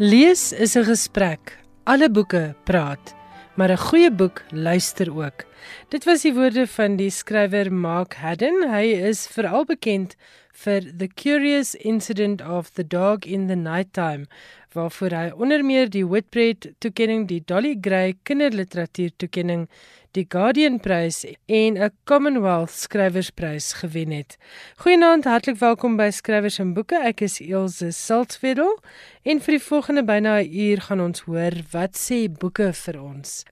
Lees is 'n gesprek. Alle boeke praat, maar 'n goeie boek luister ook. Dit was die woorde van die skrywer Mark Haddon. Hy is veral bekend vir The Curious Incident of the Dog in the Nighttime, waarvoor hy onder meer die Whitbread toekenning, die Dolly Gray kinderliteratuur toekenning die Guardian Prys en 'n Commonwealth Skrywersprys gewen het. Goeienaand, hartlik welkom by Skrywers en Boeke. Ek is Elsje Saltzwedel en vir die volgende byna 'n uur gaan ons hoor wat sê boeke vir ons.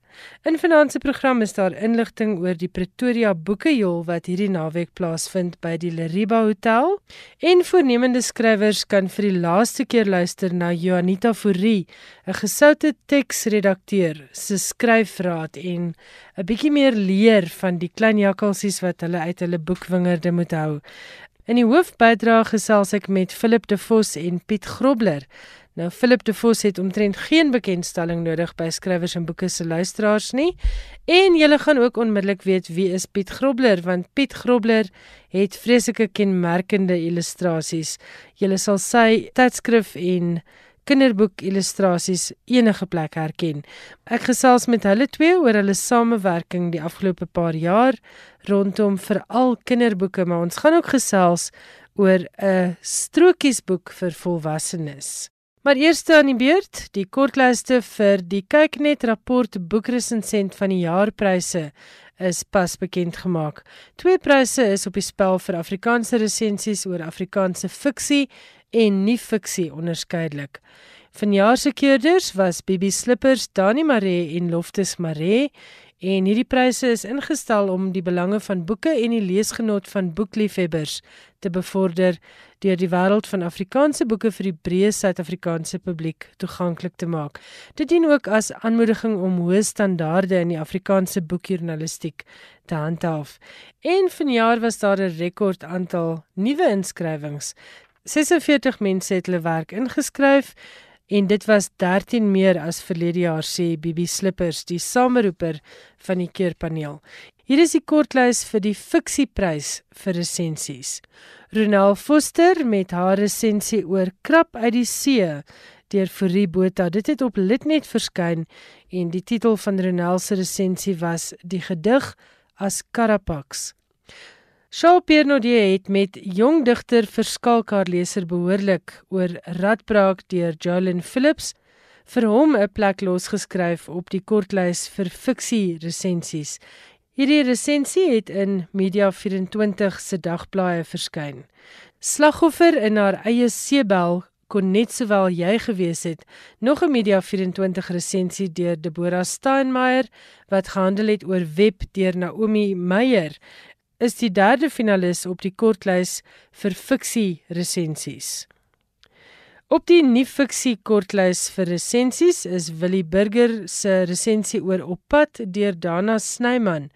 In vanaand se program is daar inligting oor die Pretoria Boekejol wat hierdie naweek plaasvind by die Leriba Hotel en voornemende skrywers kan vir die laaste keer luister na Joanita Fourie, 'n gesoute teksredakteur se skryfraad en 'n bietjie meer leer van die klein jakkalsies wat hulle uit hulle boekwingerde moet hou. In die hoofbydra gesels ek met Philip De Vos en Piet Grobler. Nou Philip De Vos het omtrent geen bekendstelling nodig by skrywers en boeke se luisteraars nie. En julle gaan ook onmiddellik weet wie is Piet Grobler want Piet Grobler het vreeslike kenmerkende illustrasies. Julle sal sy tydskrif en kinderboek illustrasies enige plek herken. Ek gesels met hulle twee oor hulle samewerking die afgelope paar jaar rondom veral kinderboeke, maar ons gaan ook gesels oor 'n strokiesboek vir volwassenes. Maar eers aan die beurt, die kortlyste vir die Kyknet rapport boekresensent van die jaarpryse is pas bekend gemaak. Twee pryse is op die spel vir Afrikaanse resensies oor Afrikaanse fiksie en nie fiksie onderskeidelik. Vanjaar se keerders was Bibi Slippers, Dani Maree en Loftus Maree En hierdie pryse is ingestel om die belange van boeke en die leesgenot van boekliefhebbers te bevorder deur die wêreld van Afrikaanse boeke vir die breë Suid-Afrikaanse publiek toeganklik te maak. Dit dien ook as aanmoediging om hoë standaarde in die Afrikaanse boekjournalistiek te handhaaf. En vanjaar was daar 'n rekord aantal nuwe inskrywings. 46 mense het hulle werk ingeskryf en dit was 13 meer as verlede jaar sê Bibi Slippers die sameroeper van die keurpaneel. Hier is die kortlys vir die fiksieprys vir resensies. Ronel Foster met haar resensie oor Krap uit die see deur Fourie Botha. Dit het op Litnet verskyn en die titel van Ronel se resensie was Die gedig as Karapax. Shaw Pernodie het met jong digter verskalkar leser behoorlik oor Radbraak deur Jolyn Phillips vir hom 'n plek losgeskryf op die kortlys vir fiksie resensies. Hierdie resensie het in Media 24 se dagblaaie verskyn. Slagoffer in haar eie seebel kon net sowel jy gewees het. Nog 'n Media 24 resensie deur Deborah Steinmeier wat gehandel het oor web deur Naomi Meyer is die derde finalis op die kortlys vir fiksie resensies. Op die nuwe fiksie kortlys vir resensies is Willie Burger se resensie oor Op pad deur Dana Snyman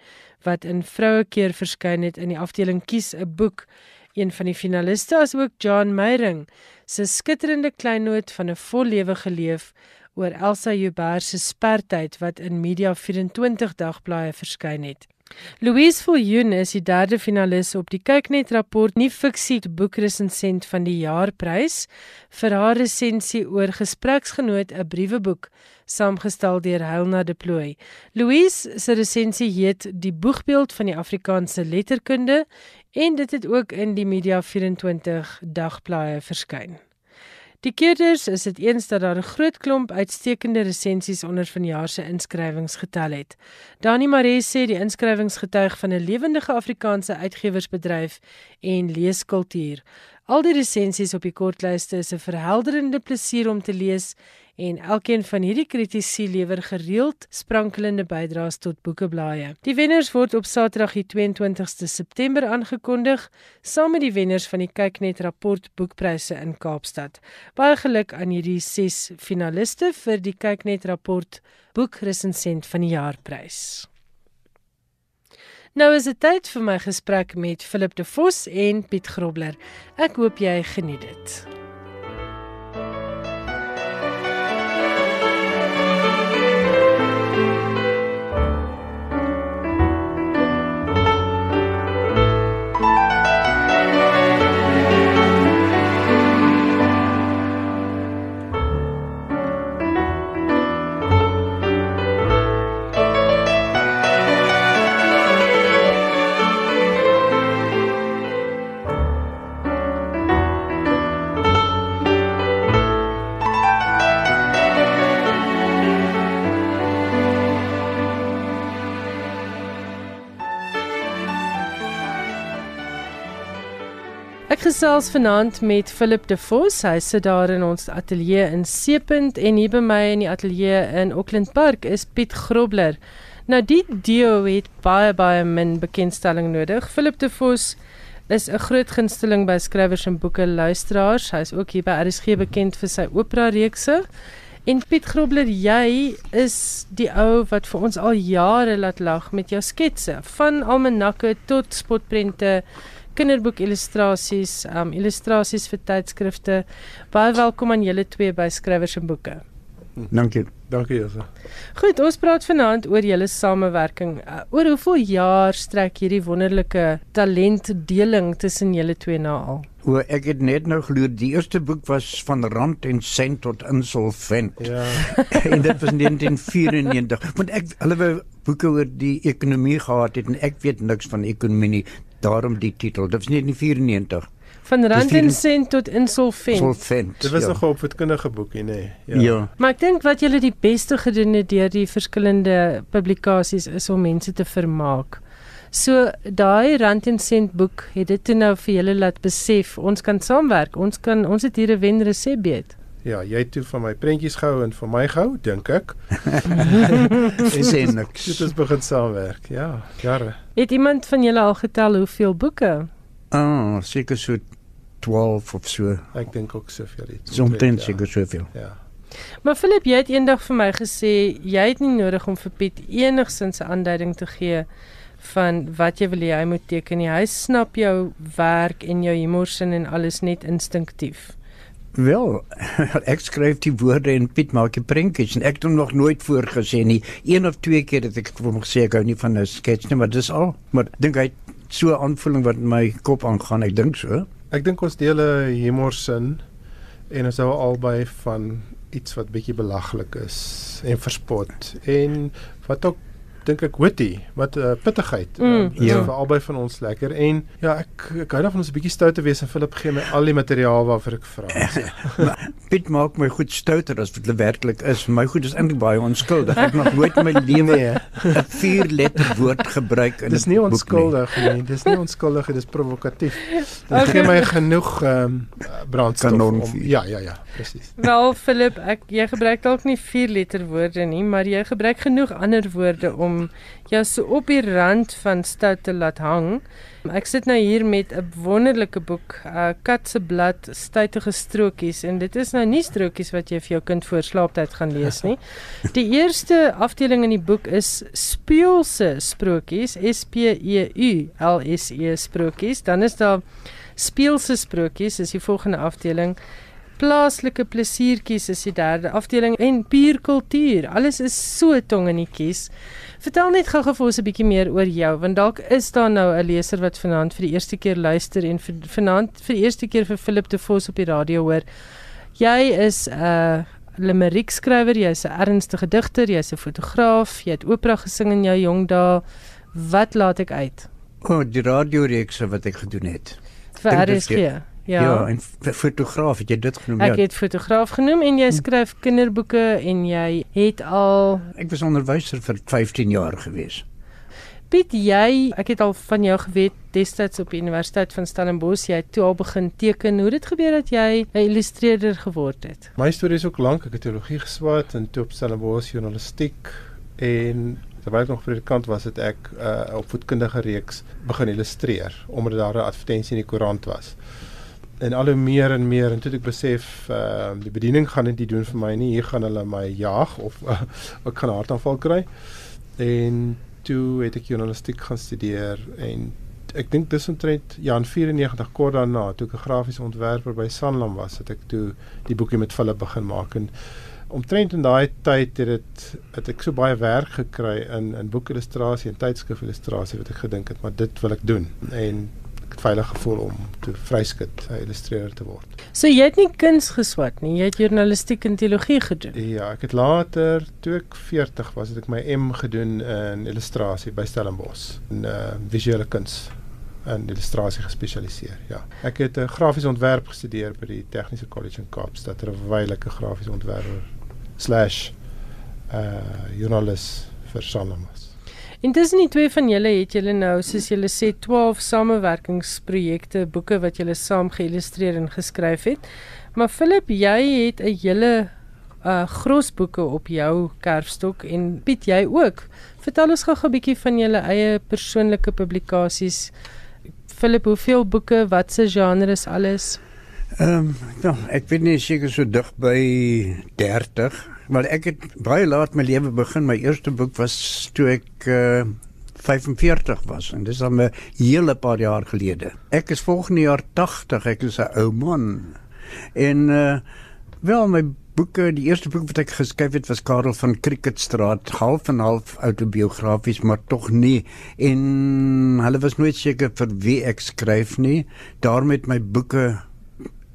wat in Vrouekeer verskyn het in die afdeling kies 'n boek. Een van die finaliste is ook John Meyring se skitterende kleinnoot van 'n vol lewe geleef oor Elsa Joubert se spertyd wat in Media 24 dagblaaie verskyn het. Louise Viljoen is die derde finalis op die Kyknet rapport nie fiksie boekresensent van die jaarprys vir haar resensie oor gespreksgenoot 'n brieweboek saamgestel deur Helena de Plooy. Louise se resensie heet Die boegbeeld van die Afrikaanse letterkunde en dit het ook in die Media 24 dagblaaie verskyn. Die keerders is dit eens dat daar 'n groot klomp uitstekende resensies onder vanjaar se inskrywings getel het. Dani Maree sê die inskrywings getuig van 'n lewendige Afrikaanse uitgewersbedryf en leeskultuur. Al die resensies op die kortlyste is 'n verhelderende plesier om te lees en elkeen van hierdie kritici lewer gereeld sprankelende bydraes tot boekeblaaie. Die wenners word op Saterdag die 22ste September aangekondig saam met die wenners van die Kyknet rapport boekpryse in Kaapstad. Baie geluk aan hierdie 6 finaliste vir die Kyknet rapport boekresensent van die jaarprys. Nou is dit tyd vir my gesprek met Philip De Vos en Piet Grobler. Ek hoop jy geniet dit. Ek gesels vanaand met Philip De Vos. Hy sit daar in ons ateljee in Seepunt en hier by my in die ateljee in Auckland Park is Piet Grobler. Nou die duo het baie baie min bekendstelling nodig. Philip De Vos is 'n groot gunsteling by skrywers en boeke luisteraars. Hy is ook hier by RSG bekend vir sy opera reekse. En Piet Grobler, jy is die ou wat vir ons al jare laat lag met jou sketse, van almanakke tot spotprente kinderboek illustrasies, um illustrasies vir tydskrifte. Baie welkom aan julle twee by Skrywers en Boeke. Dankie. Dankie Jose. Goed, ons praat vanaand oor julle samewerking. Uh, oor hoeveel jaar strek hierdie wonderlike talentdeling tussen julle twee na al? O, ek het net nou geleer die eerste boek was van rand en sent tot insolvent. Ja. en dit was 1994. Want ek hulle wou boeke oor die ekonomie gehad het en ek weet niks van ekonomie nie. Daarom die titel. Dit was 1994. Van rand en sent tot insolvent. Insolvent. Dit was ja. nog 'n opvoedkundige boekie, nê. Nee. Ja. ja. Maar ek dink wat julle die beste gedoen het deur die verskillende publikasies is om mense te vermaak. So daai rand en sent boek het dit toe nou vir julle laat besef ons kan saamwerk. Ons kan ons het hier 'n wenresep weet. Ja, jy het toe van my prentjies gehou en van my gehou, dink ek. Ek sê niks. Dit is begin saamwerk. Ja, jare. Het iemand van julle al getel hoeveel boeke? Ah, seker so 12 of so. Ek dink ook soveel iets. Soms ja. seker soveel. Ja. Maar Philip, jy het eendag vir my gesê jy het nie nodig om vir Piet enigsins 'n aanduiding te gee van wat jy wil hê hy moet teken nie. Hy snap jou werk en jou humorsin en alles net instinktief. Wel, ek skryf die woorde en Piet maak die prentjies en ek het hom nog nooit voorgesê nie. Een of twee keer het ek hom gesê ek hou nie van 'n skets nie, maar dis al. Maar dink hy so 'n aanvoeling wat in my kop aangaan, ek dink so. Ek dink ons deel 'n humorsin en ons hou albei van iets wat bietjie belaglik is en verspot en wat ook dink ek witty, wat uh, pittigheid. Mm, uh, ja. vir albei van ons lekker en ja, ek ek hou daarvan om 'n bietjie stout te wees en Philip gee my al die materiaal waarvoor ek vra. Piet maak my goed stouter as wat dit werklik is. My goed is eintlik baie onskuldig. Ek nog nooit in my lewe Nee, 'n vier letter woord gebruik in dis 'n nie boek nie. onskuldig nie. Dis nie onskuldig, dit is provokatief. Dit gee my genoeg ehm um, brandstof Kanonvuur. om Ja, ja, ja, presies. Wel Philip, ek jy gebruik dalk nie 4 letter woorde nie, maar jy gebruik genoeg ander woorde om jou so op die rand van stout te laat hang. Ek sit nou hier met 'n wonderlike boek, uh, kat se blad, stytige strokies en dit is nou nie strokies wat jy vir jou kind voor slaaptyd gaan lees nie. Die eerste afdeling in die boek is speelse sprokies, S P E U L S E sprokies. Dan is daar speelse sprokies, is die volgende afdeling plaaslike plesiertjies is die derde afdeling en puur kultuur. Alles is so tong in die kies. Vertel net gou-gou vir ons 'n bietjie meer oor jou, want dalk is daar nou 'n leser wat vanaand vir die eerste keer luister en vir, vanaand vir die eerste keer vir Philip de Vos op die radio hoor. Jy is 'n uh, limerick skrywer, jy's 'n ernstige digter, jy's 'n fotograaf, jy het opera gesing in jou jong dae. Wat laat ek uit? O, oh, die radioreekse wat ek gedoen het. Vir dit RSG. jy- Ja. ja en fotograaf het jy dit genoem? Ek ja. het fotograaf genoem en jy skryf kinderboeke en jy het al Ek was onderwyser vir 15 jaar gewees. Piet jy ek het al van jou geweet destyds op die Universiteit van Stellenbosch jy het toe al begin teken hoe dit gebeur dat jy 'n illustreerder geword het. My storie is ook lank. Ek het teologie geswaat en toe op Stellenbosch journalistiek en terwyl ek nog predikant was, het ek 'n uh, opvoedkundige reeks begin illustreer omdat daar 'n advertensie in die koerant was. En al hoe meer en meer en toe ek besef uh die bediening gaan dit nie doen vir my nie. Hier gaan hulle my jag of uh, ek gaan 'n hartaanval kry. En toe het ek journalistiek gaan studeer en ek dink dis omtrent ja in 94 kort daarna toe ek 'n grafiese ontwerper by Sanlam was, het ek toe die boekie met Philip begin maak en omtrent in daai tyd het dit het ek so baie werk gekry in in boekillustrasie en tydskrifillustrasie wat ek gedink het maar dit wil ek doen en veilig gevoel om te vryskut 'n illustreerder te word. So jy het nie kuns geswat nie, jy het journalistiek en teologie gedoen. Ja, ek het later toe ek 40 was, het ek my M gedoen in illustrasie by Stellenbosch in uh, visuele kuns en illustrasie gespesialiseer. Ja. Ek het 'n uh, grafiese ontwerp gestudeer by die Tegniese College in Kaapstad terwyl ek 'n grafiese ontwerper slash uh joernalis vir Sanlam was. En tussen die twee van julle het julle nou, soos julle sê, 12 samewerkingsprojekte, boeke wat julle saam geïllustreer en geskryf het. Maar Philip, jy het 'n hele uh grosboeke op jou kerfstok en Piet jy ook. Vertel ons gou 'n bietjie van julle eie persoonlike publikasies. Philip, hoeveel boeke, watse genres alles? Ehm, um, nou, ek weet nie seker so dig by 30, maar ek het baie laat my lewe begin. My eerste boek was toe ek uh 45 was en dis al 'n hele paar jaar gelede. Ek is volgende jaar 80, ek is 'n ou man. En uh wel my boeke, die eerste boek wat ek geskryf het was Karel van Cricketstraat, half en half autobiografies, maar tog nie. En hulle was nooit seker vir wie ek skryf nie. Daarom het my boeke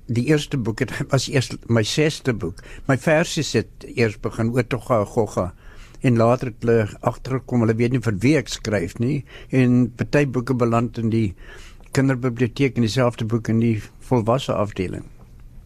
die eerste boek het was eers my sesde boek. My versies het eers begin oor tog gogga en later het hulle agtergekom hulle weet nie vir wie ek skryf nie en party boeke beland in die kinderbiblioteek en dieselfde boek in die volwasse afdeling.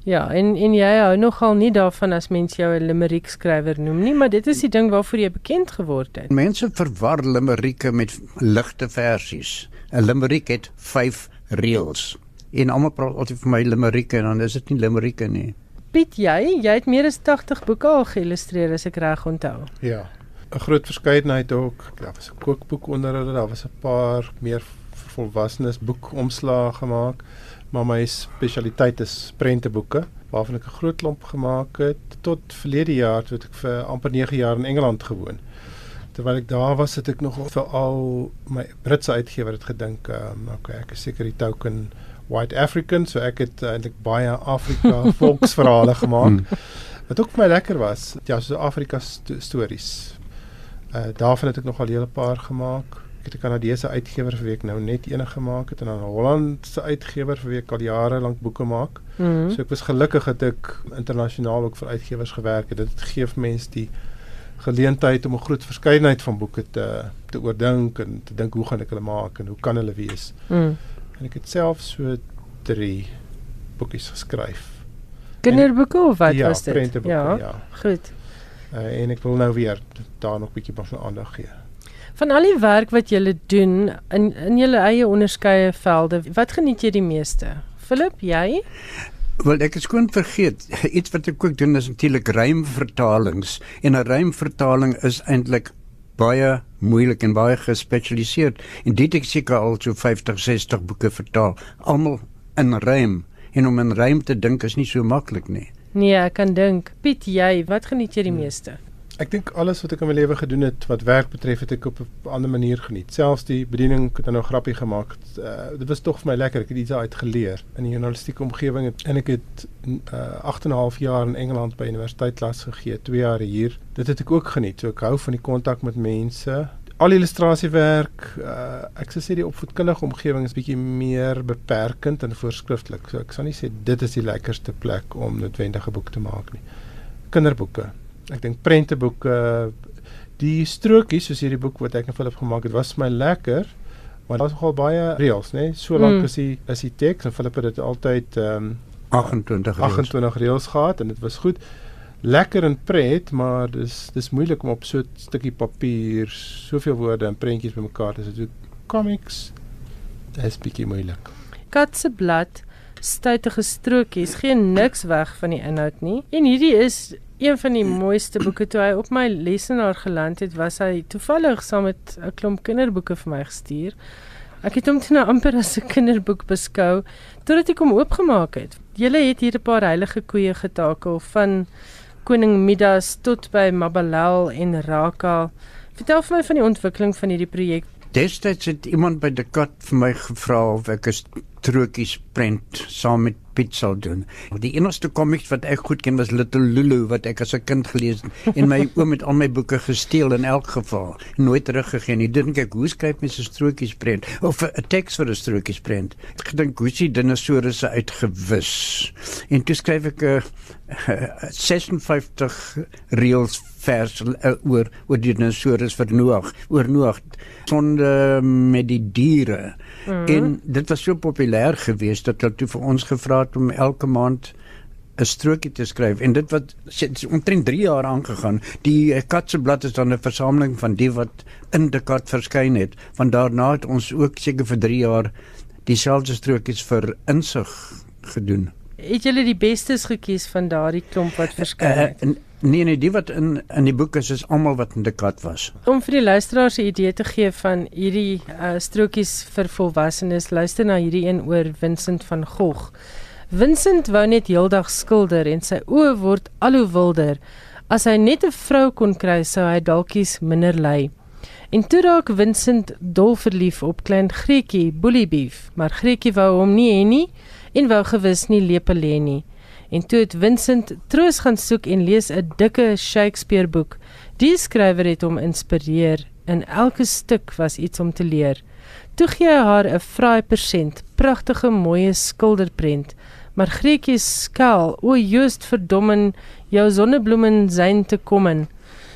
Ja, en en jy hou nogal nie daarvan as mense jou 'n limerick skrywer noem nie, maar dit is die ding waarvoor jy bekend geword het. Mense verwar limericke met ligte versies. 'n Limerick het 5 reëls. En almal praat altyd vir my limericke en dan is dit nie limericke nie. Piet, jy, jy het meer as 80 boeke al geïllustreer as ek reg onthou. Ja. 'n Groot verskeidenheid ook. Daar was 'n kookboek onder hulle, daar was 'n paar meer volwassenes boekomslae gemaak maar my spesialiteit is prenteboeke waarvan ek 'n groot klomp gemaak het tot verlede jaar toe ek vir amper 9 jaar in Engeland gewoon. Terwyl ek daar was het ek nog vir al my Britse uitgewer het gedink, um, okay, ek is seker die token white African, so ek het eintlik baie Afrika volksverhale gemaak. Hmm. Wat ook vir my lekker was, ja, so Afrika st stories. Uh daarvan het ek nog al 'n hele paar gemaak ek het 'n Kanadese uitgewer vir wie ek nou net een gemaak het en dan 'n Hollandse uitgewer vir wie ek al jare lank boeke maak. Mm -hmm. So ek was gelukkig dat ek internasionaal ook vir uitgewers gewerk het. Dit gee vir mense die geleentheid om 'n groot verskeidenheid van boeke te te oordink en te dink hoe gaan ek hulle maak en hoe kan hulle wees. Mm. En ek het self so 3 boekies geskryf. Kinderboeke of wat ja, was dit? Ja, ja. Goed. Uh, en ek wil nou weer daar nog 'n bietjie aandag gee. Van al die werk wat jy doen in in jou eie onderskeie velde, wat geniet jy die meeste? Philip, jy? Wel ek het skoon vergeet. Iets wat ek ook doen is natuurlik rymvertalings en 'n rymvertaling is eintlik baie moeilik en baie gespesialiseerd. En dit ek seker al so 50, 60 boeke vertaal, almal in rym. En om in rym te dink is nie so maklik nie. Nee, ek kan dink. Piet, jy, wat geniet jy die meeste? Ek dink alles wat ek in my lewe gedoen het wat werk betref het ek op 'n ander manier geniet. Selfs die bediening het nou grappie gemaak. Uh, dit was tog vir my lekker. Ek het iets uit geleer in die journalistieke omgewing en ek het uh, 8 en 'n half jaar in Engeland by universiteit klas gegee, 2 jaar hier. Dit het ek ook geniet. So ek hou van die kontak met mense. Al illustrasiewerk, uh, ek sou sê die opvoedkundige omgewing is bietjie meer beperkend en voorskrifklik. So ek sal nie sê dit is die lekkerste plek om noodwendige boek te maak nie. Kinderboeke ek dink prenteboeke die strokies soos hierdie boek wat ek en Philip gemaak het was my lekker maar daar's nogal baie reels nê so lank mm. is die is die teks en Philip het dit altyd um, 28 reels 28 reels gehad en dit was goed. Lekker en pret maar dis dis moeilik om op so 'n stukkie papier soveel woorde en prentjies bymekaar te sit. So comics is bietjie moeilik. Katseblad stuitige strokies gee niks weg van die inhoud nie. En hierdie is een van die mooiste boeke toe hy op my lesenaar geland het, was hy toevallig saam met 'n klomp kinderboeke vir my gestuur. Ek het hom toe nou amper as 'n kinderboek beskou totdat ek hom oopgemaak het. Julle het hier 'n paar heilige koeie getakel van koning Midas tot by Mabalel en Raka. Vertel vir my van die ontwikkeling van hierdie projek. Destyds het iemand by die kat vir my gevra of ek strokies prent saam met Piet sal doen. Die enigste komiks wat ek goed ken was Little Lulu wat ek as 'n kind gelees het en my oom het al my boeke gesteel in elk geval. Nooit teruggegee nie. Dink ek hoe skryf mens 'n strokies prent of 'n teks vir 'n strokies prent? Ek gedink hoe sien dinosourusse uitgewis. En toe skryf ek 'n uh, 56 reels vers uh, oor oor die dinosourus vir Noag, oor Noag sonde met die diere. Mm -hmm. En dit was so populêr geweest dat hulle toe vir ons gevra het om elke maand 'n strokie te skryf en dit wat omtrent 3 jaar aangegaan. Die uh, Katseblad is dan 'n versameling van die wat in die kat verskyn het. Van daarna het ons ook seker vir 3 jaar dieselfde strokies vir insig gedoen. Het julle die bestes gekies van daardie klomp wat verskyn het? Uh, Nee nee, die wat in in die boek is is almal wat in die kat was. Om vir die luisteraars 'n idee te gee van hierdie uh, strokies vir volwassenes, luister na hierdie een oor Vincent van Gogh. Vincent wou net heeldag skilder en sy oë word al hoe wilder. As hy net 'n vrou kon kry, sou hy dalkies minder ly. En toe raak Vincent dol verlief op klein Grietjie, Boeliebeef, maar Grietjie wou hom nie hê nie en wou gewis nie lepel lê nie. En toe het Vincent troos gaan soek en lees 'n dikke Shakespeare boek. Die skrywer het hom inspireer en elke stuk was iets om te leer. Toe gee hy haar 'n fraai persent, pragtige mooi skilderprent. Maar Grietjie skaal, o just verdommen, jou sonnebloemen zijn te kommen.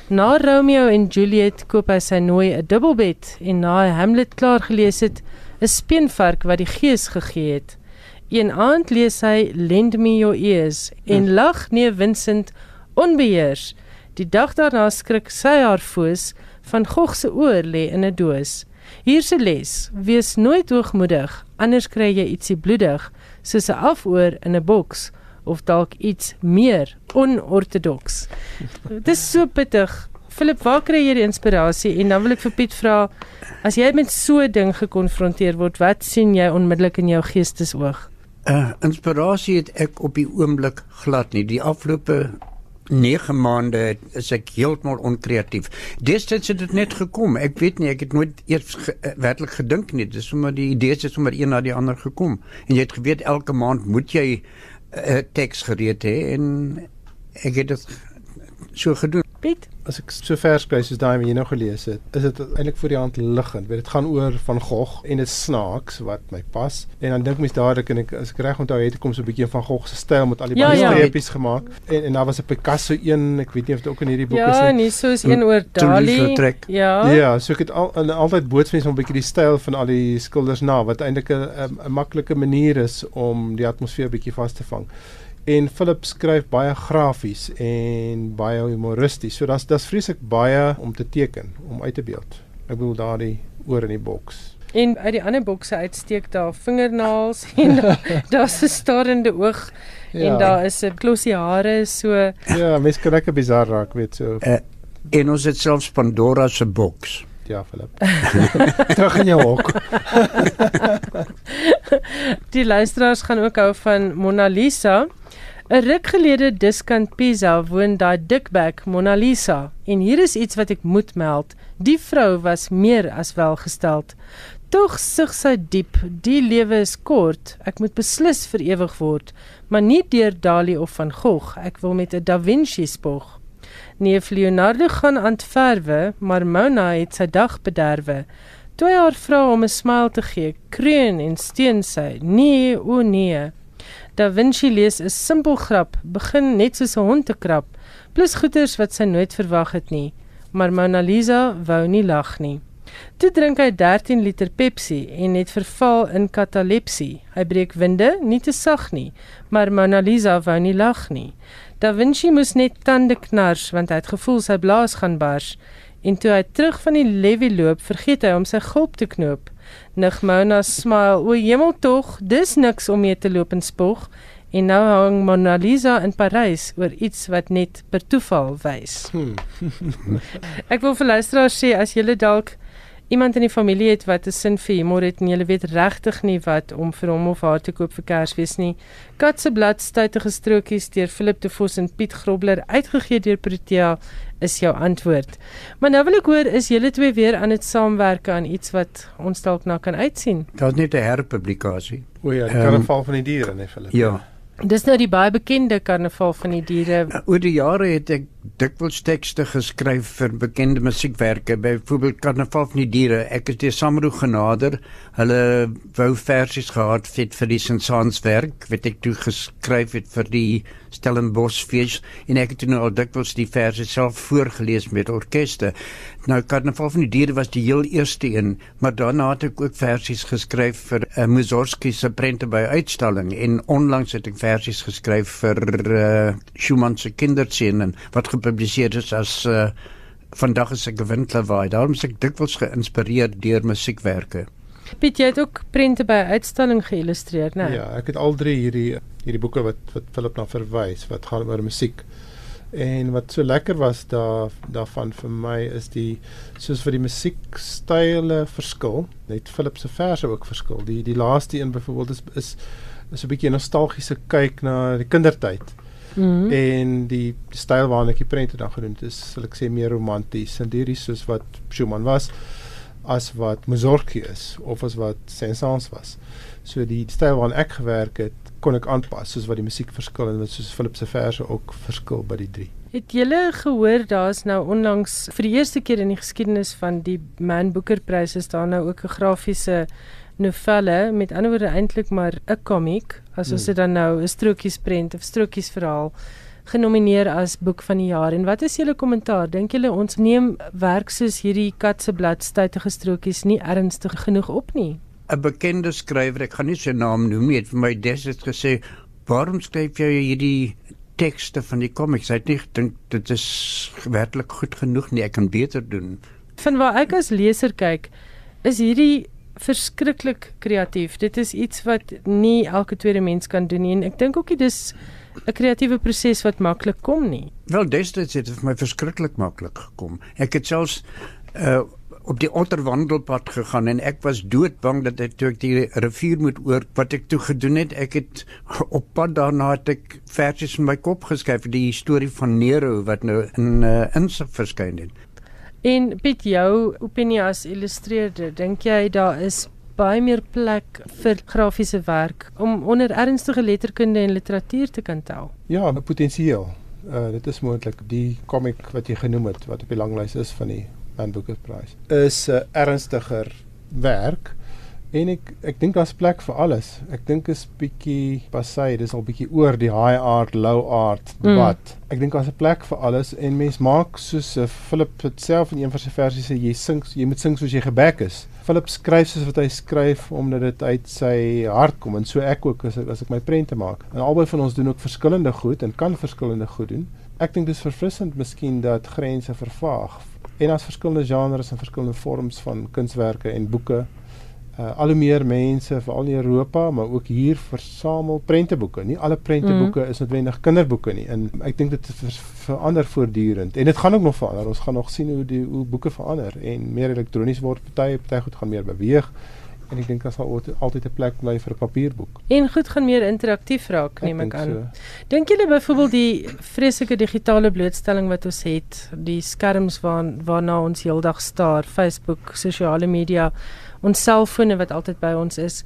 Na Romeo en Juliet koop hy sy nooi 'n dubbelbed en na hy Hamlet klaar gelees het, 'n speenvark wat die gees gegee het. Een aand lees hy Lend me your ears en hm. lag nee Vincent onbeheers. Die dag daarna skrik sy haar foes van Gogh se oor lê in 'n doos. Hier se les: wees nooit hoogmoedig, anders kry jy ietsie bloedig, soos 'n afoor in 'n boks of dalk iets meer onorthodox. Dis so pittig. Philip, waar kry jy die inspirasie? En dan wil ek vir Piet vra, as jy met so 'n ding gekonfronteer word, wat sien jy onmiddellik in jou geestesoog? Uh, inspirasie het ek op die oomblik glad nie. Die afgelope 9 maande is ek heeltemal onkreatief. Destyds het dit net gekom. Ek weet nie, ek het nooit eers ge, uh, werklik gedink nie. Dis sommer die idees het sommer een na die ander gekom. En jy het geweet elke maand moet jy 'n uh, teks gereed hê en ek het dit so gedoen. Piet, as ek so vers kry soos daai wat jy nou gelees het, is dit eintlik vir die hand liggend. Dit gaan oor van Gogh en dit snaaks wat my pas. En dan dink mens dadelik en ek as ek reg onthou het kom so 'n bietjie van Gogh se styl met al die ja, ja. streepies gemaak. En en daar was 'n Picasso een, ek weet nie of dit ook in hierdie boek ja, is nie. Ja, nie soos een oor Dali. Ja. Ja, so ek het al en altyd bootsvense om 'n bietjie die styl van al die skilders na wat eintlik 'n 'n maklike manier is om die atmosfeer bietjie vas te vang en Philip skryf baie grafies en baie humoristies. So daar's daar's vreeslik baie om te teken, om uit te beeld. Ek bedoel daardie oor in die boks. En uit die ander bokse uitsteek daar vingernaels en daar's 'n starende oog ja. en daar is 'n klosie hare so. Ja, mens kan lekker bizar raak, weet so. Uh, en ons het selfs Pandora se boks. Ja, Philip. Terug in jou hok. Die luisteraars gaan ook hou van Mona Lisa. 'n Ruk gelede diskant Pisa woon daai dikbek Mona Lisa en hier is iets wat ek moet meld. Die vrou was meer as welgesteld. Tog sug sy diep, die lewe is kort. Ek moet beslis vir ewig word, maar nie deur Dali of van Gogh. Ek wil met 'n Da Vinci spog. Neef Leonardo gaan antverwe, maar Mona het sy dag bederwe. Toe haar vra om 'n smile te gee, kreun en steun sy: "Nee, o nee." Da Vinci lees 'n simpel grap, begin net soos 'n hond te krap, plus goeters wat sy nooit verwag het nie. Maar Mona Lisa wou nie lag nie. Toe drink hy 13 liter Pepsi en het verval in katalepsie. Hy breek winde, nie te sag nie, maar Mona Lisa wou nie lag nie. Da Vinci moes net tande knars want hy het gevoel sy blaas gaan bars. En toe hy terug van die levy loop, vergeet hy om sy gulp te knoop. Nigmona smile. O hemel tog, dis niks om mee te loop en spog. En nou hang Mona Lisa in Parys oor iets wat net per toeval wys. Hmm. Ek wil vir luisteraars sê as julle dalk iemand in die familie het wat 'n sin vir humor het en jy weet regtig nie wat om vir hom of haar te koop vir Kersfees nie. Kat se blad stuitige strokies deur Philip de Vos en Piet Grobler uitgegee deur Protea is jou antwoord. Maar nou wil ek hoor is julle twee weer aan dit saamwerk aan iets wat ons dalk na kan uitsien. Daar's net 'n herpublikasie. O ja, die karnaval um, van die diere, nee Philip. Ja. Dis nou die baie bekende karnaval van die diere. Oor die jare het ek dikwels tekste geskryf vir bekende musiekwerke, byvoorbeeld Karnaval van die Diere. Ek het die Samro genader. Hulle wou versies gehad vir vir die Sensans werk, wat ek toe geskryf het vir die Stellenbosch fees en ek het toe nou dikwels die verse self voorgeles met orkeste. Nou Karnaval van die Diere was die heel eerste een, maar daarna het ek ook versies geskryf vir uh, Mussorgsky se prente by uitstalling en onlangs het ek versies geskryf vir uh, Schumann se kinderscene wat gepubliseer is as uh, vandag is ek gewindklawaai. Daarom is ek dikwels geïnspireer deur musiekwerke. Piet, jy het ook prente by uitstalling geïllustreer, né? Ja, ek het al drie hierdie hierdie boeke wat wat Philip na verwys wat gaan oor musiek. En wat so lekker was daar daarvan vir my is die soos vir die musiekstyle verskil, net Philip se verse ook verskil. Die die laaste een byvoorbeeld is is is 'n bietjie nostalgiese kyk na die kindertyd. Mm -hmm. En die, styl waarna ek die prente dan gedoen het, is sal ek sê meer romanties en hierdie soos wat Schumann was as wat Mussorgsky is of as wat Saint-Saëns was. So die styl waarna ek gewerk het, kon ek aanpas soos wat die musiek verskil en wat soos Philip se verse ook verskil by die drie. Het julle gehoor daar's nou onlangs vir die eerste keer in die geskiedenis van die Man Booker Prys is daar nou ook 'n grafiese novelle met ander woorde eintlik maar 'n komiek as ons hmm. dit dan nou 'n strokiesprent of strokiesverhaal genomineer as boek van die jaar en wat is julle kommentaar dink julle ons neem werk soos hierdie kat se blad stytige strokies nie ernstig genoeg op nie 'n bekende skrywer, ek gaan nie sy naam noem nie, het vir my destyds gesê, "Waarom skryf jy hierdie tekste van die komiks? Ek dink dit is werklik goed genoeg nie, ek kan beter doen." Van waar ek as leser kyk, is hierdie verskriklik kreatief. Dit is iets wat nie elke tweede mens kan doen nie en ek dink ook dit is 'n kreatiewe proses wat maklik kom nie. Wel, destyds het dit vir my verskriklik maklik gekom. Ek het selfs uh op die otterwandelpad gegaan en ek was doodbang dat ek toe ek die rivier moet oor wat ek toe gedoen het ek het op pad daarna het ek versies in my kop geskryf die storie van Nero wat nou in uh, insig verskyn het en Piet jou opinie as illustreerder dink jy daar is baie meer plek vir grafiese werk om onder ernstige letterkunde en literatuur te kan tel? Ja potensieel. Uh, dit is moontlik. Die komiek wat jy genoem het wat op die langlys is van die Man Booker Prize is 'n uh, ernstiger werk en ek ek dink daar's plek vir alles. Ek dink is bietjie passy, dis al bietjie oor die high art, low art debat. Mm. Ek dink daar's 'n plek vir alles en mens maak soos uh, Philip self in een van sy versies sê jy sing jy moet sing soos jy gebek is. Philip skryf soos wat hy skryf omdat dit uit sy hart kom en so ek ook as ek, as ek my prente maak. En albei van ons doen ook verskillende goed en kan verskillende goed doen. Ek dink dis verfrissend miskien dat grense vervaag en as verskillende genres en verskillende vorms van kunswerke en boeke uh, al hoe meer mense veral in Europa maar ook hier versamel prenteboeke. Nie alle prenteboeke mm. is noodwendig kinderboeke nie. En ek dink dit ver, verander voortdurend en dit gaan ook nog verander. Ons gaan nog sien hoe die hoe boeke verander en meer elektronies word. Party party goed gaan meer beweeg en ek dink daar sal altyd 'n plek bly vir 'n papierboek. En goed gaan meer interaktief raak, neem ek, ek aan. So. Dink julle byvoorbeeld die vreeslike digitale blootstelling wat ons het, die skerms waar waarna ons heeldag staar, Facebook, sosiale media, ons selfone wat altyd by ons is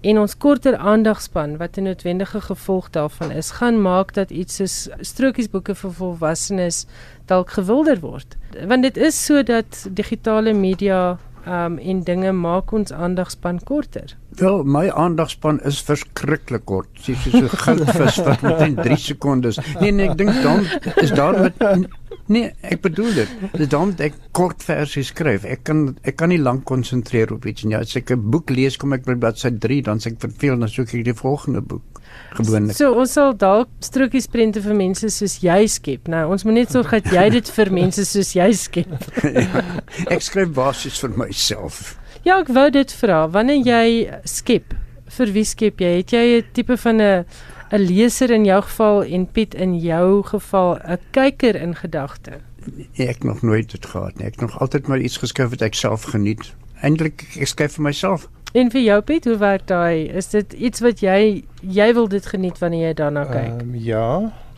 en ons korter aandagspan wat 'n noodwendige gevolg daarvan is, gaan maak dat iets soos strokiesboeke vir volwassenes dalk gewilder word. Want dit is so dat digitale media um en dinge maak ons aandagspan korter. Wel, my aandagspan is verskriklik kort. Sy is so 'n goudvis wat net in 3 sekondes. Nee nee, ek dink dan is daar met Nee, ek bedoel dit. Dis dan ek kort verse skryf. Ek kan ek kan nie lank konsentreer op iets nie. As ek 'n boek lees, kom ek by bladsy 3, dan sê ek verveel, dan soek ek die volgende boek gewoonlik. So ons sal dalk strokies prente vir mense soos jy skep. Nou, ons moet net sorg dat jy dit vir mense soos jy skep. ja, ek skryf basies vir myself. Ja, ek wou dit vra. Wanneer jy skep, vir wie skep jy? Het jy 'n tipe van 'n 'n leser in jou geval en Piet in jou geval 'n kyker in gedagte? Nee, ek nog nooit dit gehad nie. Ek het nog altyd maar iets geskryf wat ek self geniet. Eindelik ek skryf vir myself. En vir jou Piet, hoe werk daai? Is dit iets wat jy jy wil dit geniet wanneer jy daarna kyk? Ehm um, ja,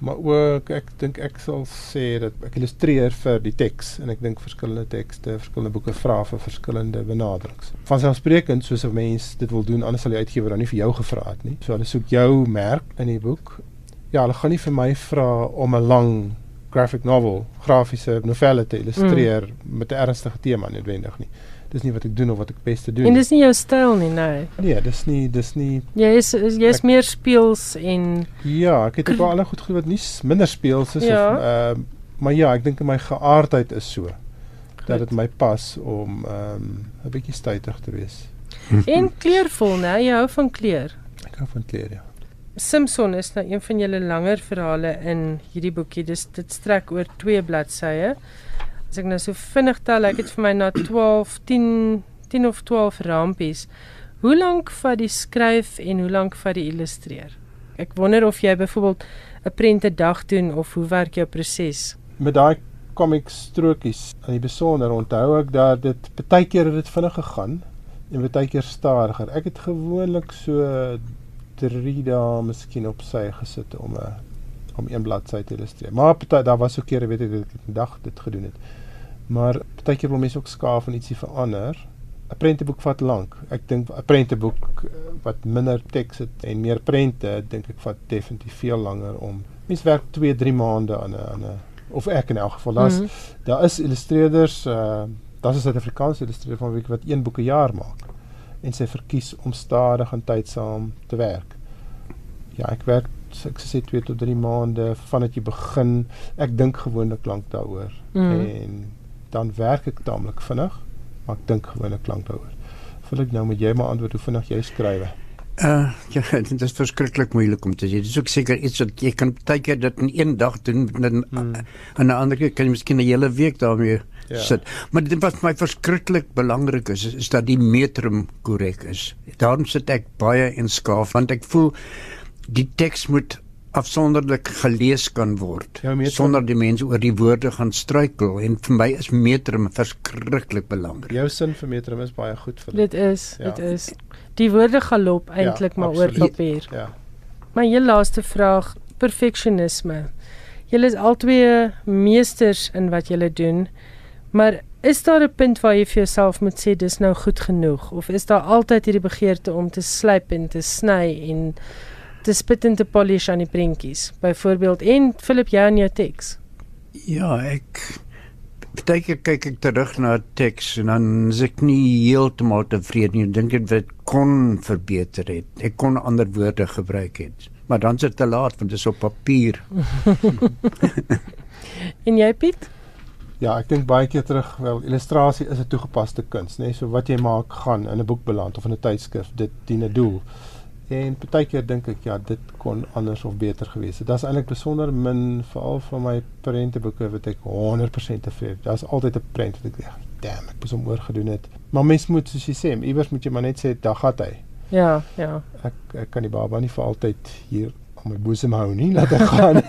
maar ook ek dink ek sal sê dat ek illustreer vir die teks en ek dink verskillende tekste, verskillende boeke vra vir verskillende benaderings. Vanselfsprekend soos 'n mens dit wil doen, anders sal die uitgewer dan nie vir jou gevra het nie. So hulle soek jou merk in die boek. Ja, hulle gaan nie vir my vra om 'n lang graphic novel, grafiese novelle te illustreer mm. met 'n ernstige tema noodwendig nie. Dis nie wat ek doen of wat ek beste doen. En dis nie jou styl nie, nee. Nee, dis nie dis nie Jy is jy is ek, meer speels en Ja, ek het ook al goed goed wat nie minder speels is ja. of ehm uh, maar ja, ek dink my geaardheid is so goed. dat dit my pas om ehm um, 'n bietjie stytig te wees. En kleurvol, né? Jy hou van kleur. Ek hou van kleur, ja. Simpson is nou een van julle langer verhale in hierdie boekie. Dis dit strek oor twee bladsye. As ek nou so vinnig tel, ek het vir my na 12, 10, 10 of 12 rampies. Hoe lank vat die skryf en hoe lank vat die illustreer? Ek wonder of jy byvoorbeeld 'n prente dag doen of hoe werk jou proses? Met daai comic strokies, in die besonder onthou ek dat dit baie keer het dit vinnig gegaan en baie keer stadiger. Ek het gewoonlik so 3 dae miskien op sy gesit om 'n eh, om een bladsy te illustreer. Maar party daar was ook kere weet ek dat ek 'n dag dit gedoen het. Maar partykeer wil mense ook skaaf en ietsie verander. 'n Prenteboek vat lank. Ek dink 'n prenteboek eh, wat minder teks het en meer prente, dink ek vat definitief veel langer om. Mense werk 2, 3 maande aan 'n aan 'n of ek in elk geval. Daar's mm -hmm. daar is illustreerders uh daar's 'n Suid-Afrikaanse illustreerder van wie wat een boek 'n jaar maak en sy verkies om stadig en tydsaam te werk. Ja, ek werk ek sê 2 tot 3 maande vandat jy begin. Ek dink gewoonlik lank daaroor mm. en dan werk ek taamlik vinnig, maar ek dink gewoonlik lank daaroor. Ek nou met jy maar antwoord hoe vinnig jy skryf. Uh ja, dit is verskriklik moeilik om te sê. Dit is ook seker iets wat jy kan baie keer dit in een dag doen en hmm. 'n ander keer kan jy miskien 'n hele week daarmee ja. sit. Maar dit wat my verskriklik belangrik is, is, is dat die metrum korrek is. Daarom sit ek baie en skaaf want ek voel die teks moet afsonderlik gelees kan word ja, sonder die mense oor die woorde gaan struikel en vir my is metrum verskriklik belangrik. Jou sin vir metrum is baie goed vir dit. Dit is, ja. dit is. Die woorde galop eintlik ja, maar absoluut. oor papier. Ja. My heel laaste vraag, perfeksionisme. Julle is albei meesters in wat julle doen. Maar is daar 'n punt waar jy vir jouself moet sê dis nou goed genoeg of is daar altyd hierdie begeerte om te slyp en te sny en te spit en te polish aan die prentjies? Byvoorbeeld en Philip jy in jou teks? Ja, ek kyk ek kyk ek terug na teks en dan is ek nie heeltemal tevrede nie. Ek dink dit kon verbeter het. Ek kon ander woorde gebruik het. Maar dan is dit te laat want dit is op papier. en jy Piet? Ja, ek dink baie keer terug, wel illustrasie is 'n toegepaste kuns, nê? Nee? So wat jy maak gaan in 'n boek beland of in 'n tydskrif, dit dien 'n doel. En baie keer dink ek ja, dit kon anders of beter gewees het. Is eintlik besonder min veral van my prenteboeke wat ek 100% tevrede. Daar's altyd 'n prent wat ek dink, "Damn, ek moes hom oorgedoen het." Maar mens moet soos jy sê, iewers moet jy maar net sê, "Dag gaan hy." Ja, ja. Ek ek kan die baba nie vir altyd hier op my boesem hou nie, laat ek gaan.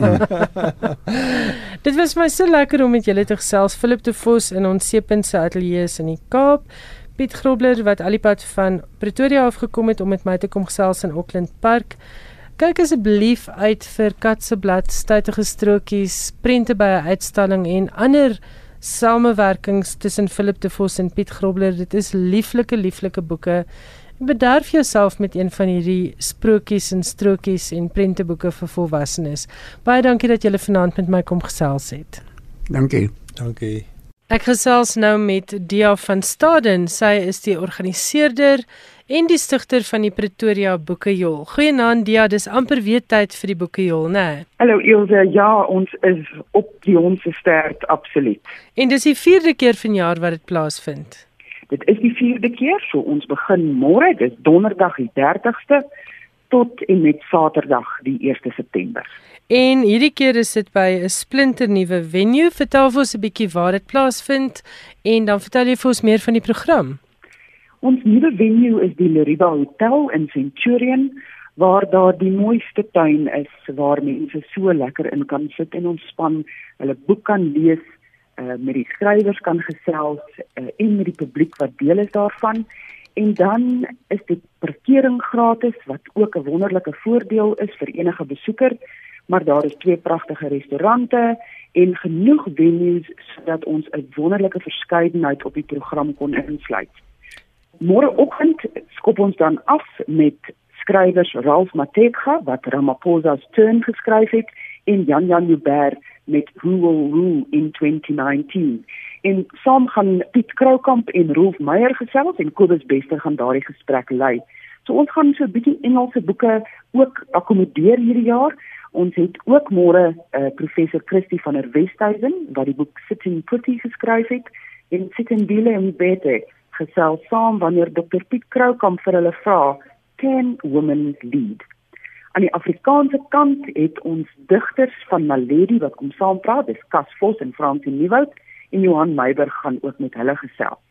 Dit was my so lekker om met julle te gesels. Philip de Vos in ons Seepunt se ateljee in die Kaap. Piet Grobler wat alipad van Pretoria af gekom het om met my te kom gesels in Auckland Park. Kyk asseblief uit vir Katseblad, stytige strokies, prente by 'n uitstalling en ander samewerkings tussen Philip de Vos en Piet Grobler. Dit is lieflike lieflike boeke bederf jouself met een van hierdie sprokies en strokies en prenteboeke vir volwassenes. Baie dankie dat jy vanaand met my kom gesels het. Dankie. Dankie. Ek gesels nou met Dia van Staden. Sy is die organiseerder en die stigter van die Pretoria Boekejol. Goeienaand Dia, dis amper weer tyd vir die Boekejol, né? Nee? Hallo Ilse, ja, ons is op die ons stert absoluut. En dis die 4de keer vanjaar wat dit plaasvind. Dit is die vierde keer, so ons begin môre, dis donderdag die 30ste tot en met saterdag die 1 September. En hierdie keer is dit by 'n splinter nuwe venue. Vertel vir ons 'n bietjie waar dit plaasvind en dan vertel jy vir ons meer van die program. Ons nuwe venue is die Leriba Hotel in Centurion waar daar die mooiste tuin is waar mense so lekker in kan sit en ontspan, hulle boek kan lees uh, met die skrywers kan gesels uh, en met die publiek wat deel is daarvan en dan is die parkering gratis wat ook 'n wonderlike voordeel is vir enige besoeker maar daar is twee pragtige restaurante en genoeg venues sodat ons 'n wonderlike verskeidenheid op die program kon insluit. Môreoggend skop ons dan af met skrywers Ralph Mateka wat Ramaphosa se turn geskryf het en Jan Jan Joubert met Who Will Rule in 2019. En saam gaan Piet Kroukamp en Rolf Meyer gesels en Kobus Bester gaan daardie gesprek lei. So ons gaan so 'n bietjie Engelse boeke ook akkommodeer hierdie jaar. Ons het ook môre uh, professor Christie van der Westhuizen wat die boek Sitting Pretty geskryf het en Sitting Dile en Bete gesels saam wanneer Dr Piet Kroukamp vir hulle vra, "Can women lead?" Aan die Afrikaanse kant het ons digters van Naledi wat kom saam praat, dis Cas Vos en Fransie Nieuwoud en Johan Meiberg gaan ook met hulle gesels.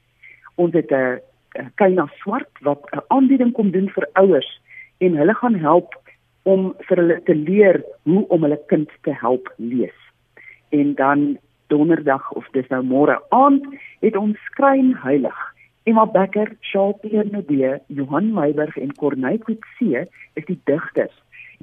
Ons het 'n Kyna Swart wat 'n aanbieding kom doen vir ouers en hulle gaan help om vir hulle te leer hoe om hulle kind te help lees. En dan donderdag of dis nou môre aand het ons skrein heilig Emma Becker, Charles Pierre Nobie, Johan Meiberg en Corneille Coetzee is die digters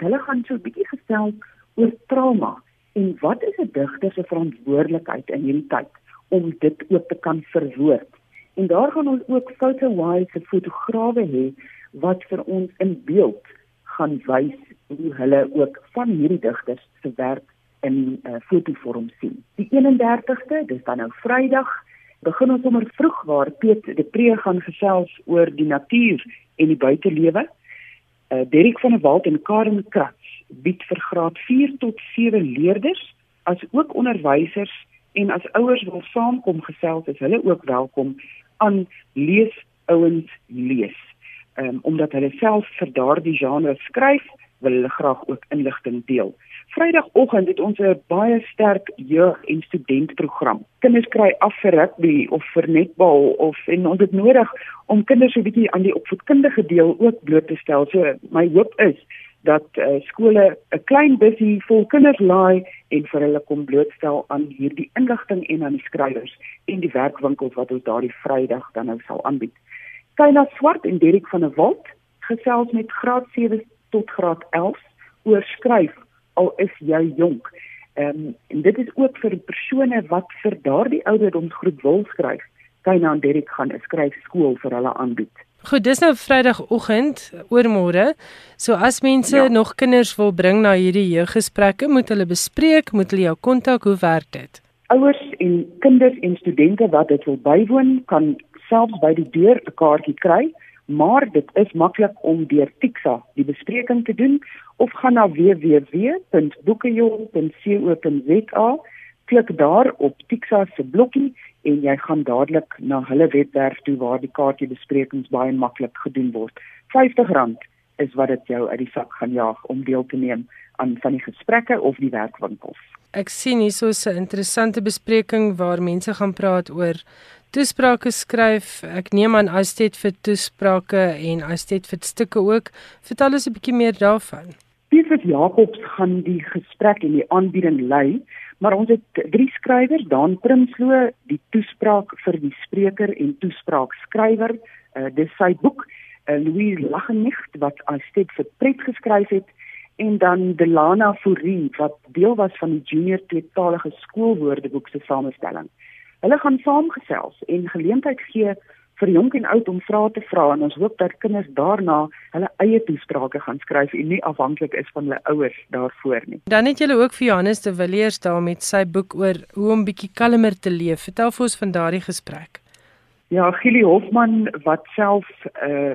hulle gaan so 'n bietjie gestel oor trauma en wat is 'n digter se verantwoordelikheid in hierdie tyd om dit ook te kan verwoord. En daar gaan ons ook foto-wise fotograwe hê wat vir ons in beeld gaan wys hoe hulle ook van hierdie digters se werk in 'n uh, eh, fotovorm sien. Die 31ste, dis dan nou Vrydag, begin ons sommer vroeg waar Piet de Pre gaan gesels oor die natuur en die buitelewe uh, Derek van der Walt en Karen Kratz bied vir graad 4 tot 7 leerders as ook onderwysers en as ouers wil saamkom gesels is hulle ook welkom aan lees ouens lees. Um, omdat hulle self vir daardie genre skryf, wil hulle graag ook inligting deel. Vrydagoggend het ons 'n baie sterk jeug- en studentprogram. Kinders kry af vir rugby of vir netbal of en ons het nodig om kinders 'n bietjie aan die opvoedkundige deel ook bloot te stel. So my hoop is dat uh, skole 'n klein busie vol kinders laai en vir hulle kom blootstel aan hierdie inligting en aan die skrywers en die werkwinkels wat ons daardie Vrydag dan nou sal aanbied. Kyna Swart en Derek van der Walt gesels met graad 7 tot graad 11 oor skryf al is jy jonk. Ehm um, en dit is ook vir persone wat vir daardie ouderdomsgroep wil skryf. Kyna en Derek gaan 'n skryfskool vir hulle aanbied. Goed, dis nou Vrydagoggend oormôre. So as mense ja. nog kinders wil bring na hierdie jeuggesprekke, moet hulle bespreek, moet hulle jou kontak, hoe werk dit? Ouers en kinders en studente wat dit wil bywoon, kan selfs by die deur 'n kaartjie kry maar dit is maklik om deur Tixa die bespreking te doen of gaan na www.boekejong.co.za klik daar op Tixa se blokkie en jy gaan dadelik na hulle webwerf toe waar die kaartjie besprekings baie maklik gedoen word. R50 is wat dit jou uit die sak gaan jaag om deel te neem aan van die gesprekke of die werkwinkels. Ek sien hier so 'n interessante bespreking waar mense gaan praat oor toesprake skryf. Ek neem aan Astet vir toesprake en Astet vir stukke ook. Vertel ons 'n bietjie meer daarvan. Piet Jacobs gaan die gesprek en die aanbieding lei, maar ons het drie skrywers, Dan Prinsloo, die toespraak vir die spreker en toespraak skrywer. Uh, dis sy boek, uh, Louise Lachenicht wat Astet vir Pret geskryf het en dan Delana Fourie wat deel was van die junior tweetalige skoolwoordeboek se samestelling. Hulle gaan saamgesels en geleentheid gee vir jonk en oud om vrae te vra en ons hoop dat kinders daarna hulle eie toesprake gaan skryf en nie afhanklik is van hulle ouers daarvoor nie. Dan het julle ook vir Johannes de Villiers daar met sy boek oor hoe om bietjie kalmer te leef. Vertel vir ons van daardie gesprek. Ja, Gili Hofman wat self 'n uh,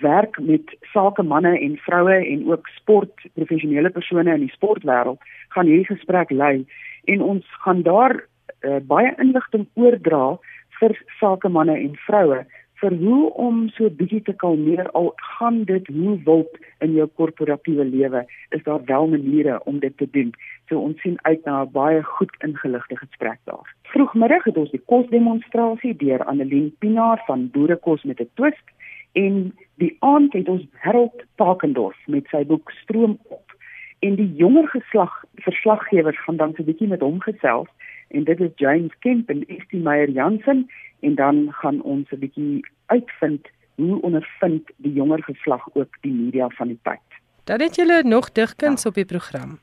werk met sake manne en vroue en ook sport professionele persone in die sportwêreld gaan hierdie gesprek lei. En ons gaan daar uh, baie inligting oordra vir sakemanne en vroue vir hoe om so bietjie te kalmeer al gaan dit hoe wild in jou korporatiewe lewe is daar wel maniere om dit te doen. So ons sien uit na 'n baie goed ingeligte gesprek daar. Vroegmiddag het ons die kosdemonstrasie deur Annelien Pinaar van Boerekos met 'n twist en die aand het ons Harold Parkendorf met sy boek Stroom op en die jonger geslag verslaggewers gaan dan so 'n bietjie met hom gesels en dit is James Kemp en Estie Meyer Jansen en dan gaan ons 'n bietjie uitvind hoe ondervind die jonger geslag ook die media van die tyd. Dan het julle nog digkuns ja. op die program.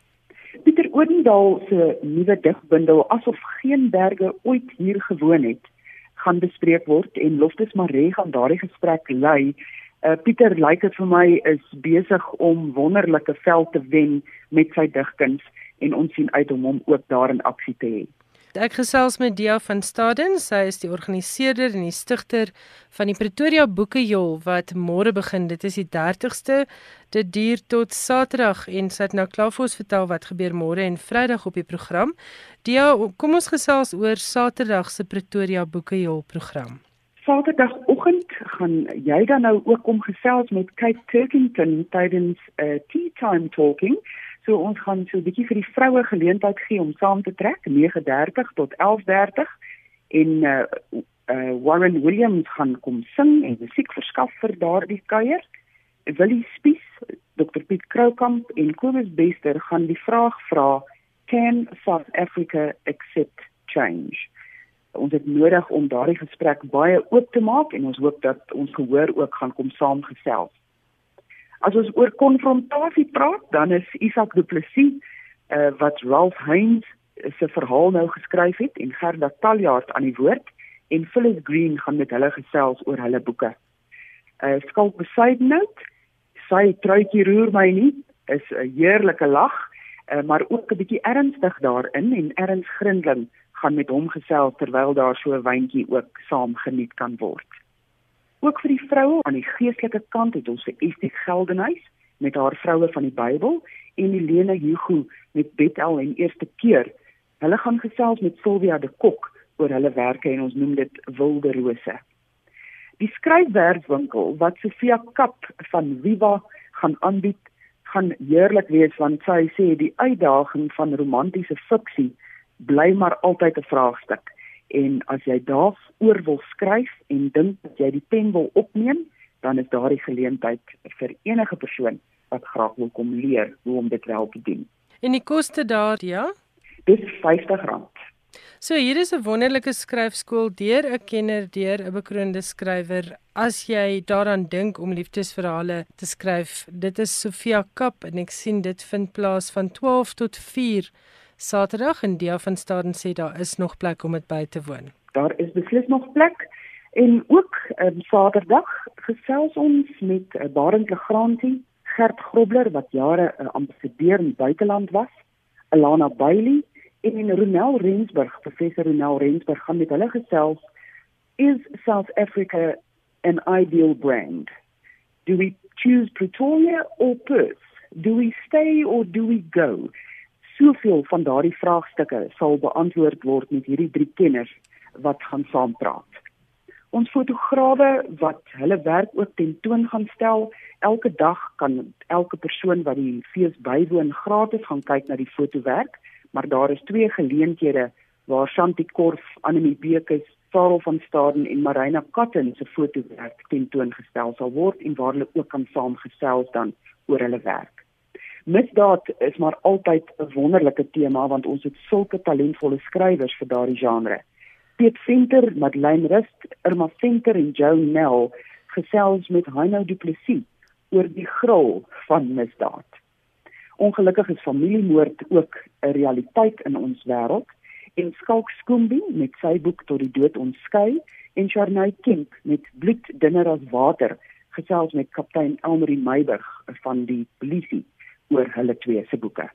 Pieter Odendaal se nuwe digbundel Asof geen berge ooit hier gewoon het, gaan bespreek word en Loftus Maree gaan daardie gesprek lei. Uh, Pieter lyk dit vir my is besig om wonderlike veld te wen met sy digkuns en ons sien uit om hom ook daar in aksie te hê. Ek gesels met Dia van Staden, sy is die organiseerder en die stigter van die Pretoria Boekejol wat môre begin. Dit is die 30ste. Dit duur tot Saterdag en sy het nou klaar vir ons vertel wat gebeur môre en Vrydag op die program. Dia, kom ons gesels oor Saterdag se Pretoria Boekejol program. Saterdagoggend gaan jy dan nou ook kom gesels met Kate Turkington tydens 'n uh, tea time talking. So ons gaan so 'n bietjie vir die vroue geleentheid gee om saam te trek 9:30 tot 11:30 en uh, uh Warren Williams gaan kom sing en musiek verskaf vir daardie kuier. Willie Spies, Dr Piet Kroukamp en Kobus Bester gaan die vraag vra: Can South Africa accept change? Ons het nodig om daardie gesprek baie oop te maak en ons hoop dat ons gehoor ook gaan kom saamgesels. As ons oor konfrontasie praat, dan is Isak Du Plessis uh, wat Ralph Heinz se verhaal nou geskryf het en Gerda Taljaard aan die woord en Phyllis Green gaan met hulle gesels oor hulle boeke. Uh skalk beside note, sy truitjie roer my nie, is 'n heerlike lag, uh, maar ook 'n bietjie ernstig daarin en Erns Grindling gaan met hom gesels terwyl daar so 'n wyntjie ook saam geniet kan word. Ook vir die vroue aan die geestelike kant het ons vir Estie Geldenhuys met haar vroue van die Bybel en Helene Hugo met Bethel en eerste keer. Hulle gaan gesels met Silvia de Kok oor hulle werke en ons noem dit Wilde Rose. Die skryfwerkswinkel wat Sofia Kap van Viva gaan aanbied, gaan heerlik wees want sy sê die uitdaging van romantiese fiksie bly maar altyd 'n vraagstuk en as jy daaroor wil skryf en dink dat jy die pen wil opneem, dan is daardie geleentheid vir enige persoon wat graag wil kom leer hoe om dit wel te doen. En die koste daar, ja? Dis R50. So hier is 'n wonderlike skryfskool deur 'n kenner, deur 'n bekroonde skrywer. As jy daaraan dink om liefdesverhale te skryf, dit is Sofia Kap en ek sien dit vind plaas van 12 tot 4 Saterdag en Dia van Staden sê daar is nog plek om dit by te woon. Daar is beslis nog plek en ook um, Saterdag gesels ons met uh, Barend Legranti, Gert Grobler wat jare 'n uh, ambassadeur in die buiteland was, Alana Bailey en Ronel Rensburg, professor Ronel Rensburg gaan met hulle gesels is South Africa an ideal brand? Do we choose Pretoria or Perth? Do we stay or do we go? Soveel van daardie vraagstukke sal beantwoord word met hierdie drie kenners wat gaan saampraat. Ons fotograwe wat hulle werk ook tentoon gaan stel, elke dag kan elke persoon wat die fees bywoon gratis gaan kyk na die fotowerk, maar daar is twee geleenthede waar Shanti Korf, Annelie Bekes, Sarel van Staden en Marina Katten se fotowerk tentoon gestel sal word en waar hulle ook kan saamgesels dan oor hulle werk. Misdaad is maar altyd 'n wonderlike tema want ons het sulke talentvolle skrywers vir daardie genre. Piet Venter, Madeleine Rust, Irma Venter en Joe Nell gesels met Heino Du Plessis oor die grol van misdaad. Ongelukkig is familiemoord ook 'n realiteit in ons wêreld en Skalk Skoombie met sy boek tot die dood ontskei en Charney Kemp met Bloed dinner as water gesels met kaptein Elmarie Meiburg van die polisie oor hulle twee se boeke.